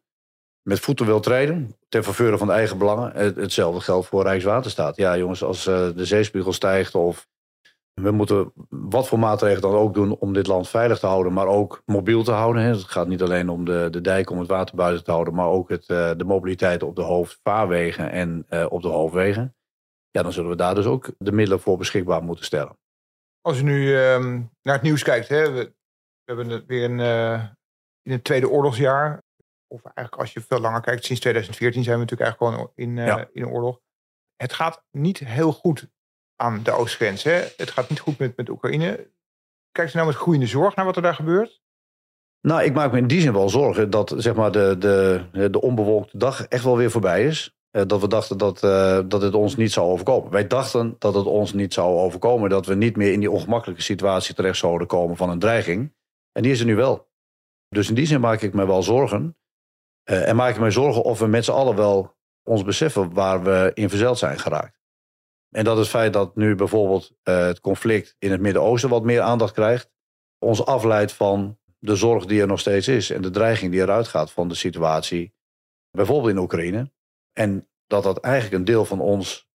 met voeten wil treden. Ten faveur van de eigen belangen. Het- Hetzelfde geldt voor Rijkswaterstaat. Ja, jongens, als eh, de zeespiegel stijgt of we moeten wat voor maatregelen dan ook doen om dit land veilig te houden, maar ook mobiel te houden. Het gaat niet alleen om de, de dijk om het water buiten te houden, maar ook het, eh, de mobiliteit op de hoofdvaarwegen en eh, op de hoofdwegen. Ja, dan zullen we daar dus ook de middelen voor beschikbaar moeten stellen. Als u nu ehm, naar het nieuws kijkt, hè, we, we hebben het weer een, in het tweede oorlogsjaar. Of eigenlijk als je veel langer kijkt, sinds 2014 zijn we natuurlijk eigenlijk gewoon in, Ja. in een oorlog. Het gaat niet heel goed aan de oostgrens. Hè? Het gaat niet goed met, met Oekraïne. Kijkt u nou met groeiende zorg naar wat er daar gebeurt? Nou, ik maak me in die zin wel zorgen dat zeg maar, de, de, de onbewolkte dag echt wel weer voorbij is. Eh, dat we dachten dat, eh, dat het ons niet zou overkomen. Wij dachten dat het ons niet zou overkomen. Dat we niet meer in die ongemakkelijke situatie terecht zouden komen van een dreiging. En die is er nu wel. Dus in die zin maak ik me wel zorgen. Eh, en maak ik me zorgen of we met z'n allen wel ons beseffen waar we in verzeild zijn geraakt. En dat het feit dat nu bijvoorbeeld eh, het conflict in het Midden-Oosten wat meer aandacht krijgt, ons afleidt van de zorg die er nog steeds is en de dreiging die eruit gaat van de situatie, bijvoorbeeld in Oekraïne. En dat dat eigenlijk een deel van ons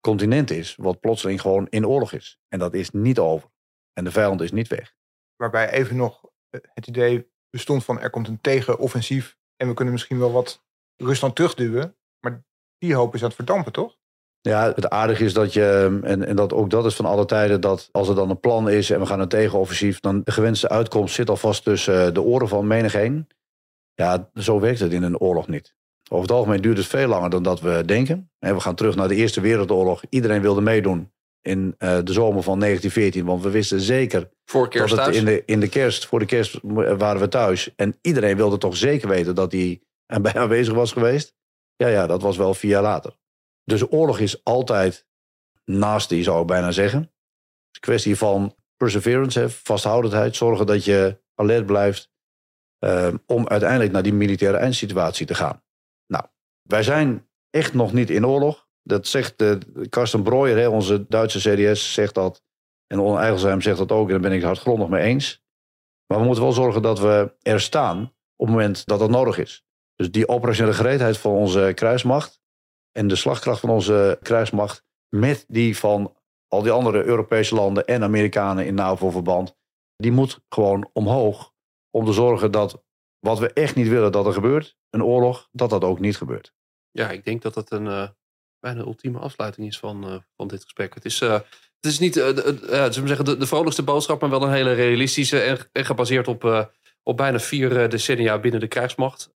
continent is, wat plotseling gewoon in oorlog is. En dat is niet over. En de vijand is niet weg. Waarbij even nog eh, het idee bestond van er komt een tegenoffensief. En we kunnen misschien wel wat Rusland terugduwen. Maar die hoop is aan het verdampen, toch? Ja, het aardige is dat je, en, en dat ook dat is van alle tijden, dat als er dan een plan is en we gaan een tegenoffensief, dan de gewenste uitkomst zit alvast tussen eh, de oren van menigeen. Ja, zo werkt het in een oorlog niet. Over het algemeen duurt het veel langer dan dat we denken. En we gaan terug naar de Eerste Wereldoorlog. Iedereen wilde meedoen in eh, de zomer van 1914, want we wisten zeker Voor kerst dat het thuis. in de, in de kerst, voor de kerst waren we thuis. En iedereen wilde toch zeker weten dat hij [LAUGHS] erbij aanwezig was geweest. Ja, ja, dat was wel vier jaar later. Dus oorlog is altijd nasty, zou ik bijna zeggen. Het is een kwestie van perseverance, hè, vasthoudendheid. Zorgen dat je alert blijft eh, om uiteindelijk naar die militaire eindsituatie te gaan. Nou, wij zijn echt nog niet in oorlog. Dat zegt uh, Karsten Breuer, hè, onze Duitse CDS, zegt dat. En Onno Eigelsheim zegt dat ook, en daar ben ik het hardgrondig mee eens. Maar we moeten wel zorgen dat we er staan op het moment dat dat nodig is. Dus die operationele gereedheid van onze kruismacht en de slagkracht van onze kruismacht met die van al die andere Europese landen en Amerikanen in NAVO-verband, die moet gewoon omhoog om te zorgen dat wat we echt niet willen dat er gebeurt, een oorlog, dat dat ook niet gebeurt. Ja, ik denk dat het een uh, bijna ultieme afsluiting is van, uh, van dit gesprek. Het is, uh, het is niet de, zeggen, de, de vrolijkste boodschap, maar wel een hele realistische en, en gebaseerd op, op bijna vier decennia binnen de krijgsmacht.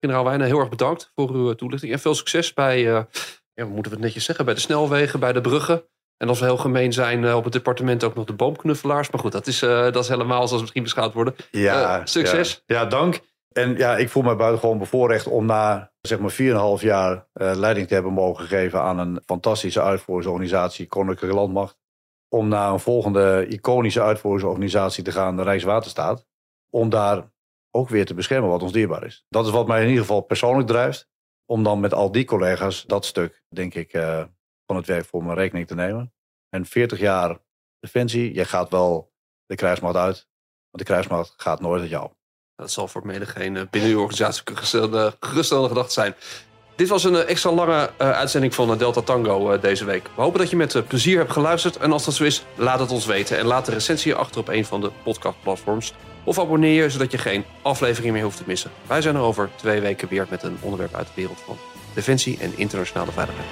Generaal Wijnen, heel erg bedankt voor uw toelichting en veel succes bij, ja, moeten we het netjes zeggen, bij de snelwegen, bij de bruggen. En als we heel gemeen zijn op het departement ook nog de boomknuffelaars. Maar goed, dat is, dat is helemaal zoals misschien beschouwd worden. Ja, succes. Ja, ja, dank. En ja, ik voel me buitengewoon bevoorrecht om na zeg maar 4,5 jaar uh, leiding te hebben mogen geven aan een fantastische uitvoeringsorganisatie, Koninklijke Landmacht. Om naar een volgende iconische uitvoeringsorganisatie te gaan, de Rijkswaterstaat. Om daar ook weer te beschermen wat ons dierbaar is. Dat is wat mij in ieder geval persoonlijk drijft. Om dan met al die collega's dat stuk, denk ik, uh, van het werk voor mijn rekening te nemen. En 40 jaar defensie, jij gaat wel de krijgsmacht uit. Want de krijgsmacht gaat nooit uit jou. Dat zal voor menigeen eh, binnen uw organisatie geruststellende, gedachte zijn. Dit was een eh, extra lange uh, uitzending van Delta Tango deze week. We hopen dat je met plezier hebt geluisterd. En als dat zo is, laat het ons weten. En laat de recensie achter op een van de podcastplatforms. Of abonneer je, zodat je geen aflevering meer hoeft te missen. Wij zijn er over twee weken weer met een onderwerp uit de wereld van defensie en internationale veiligheid.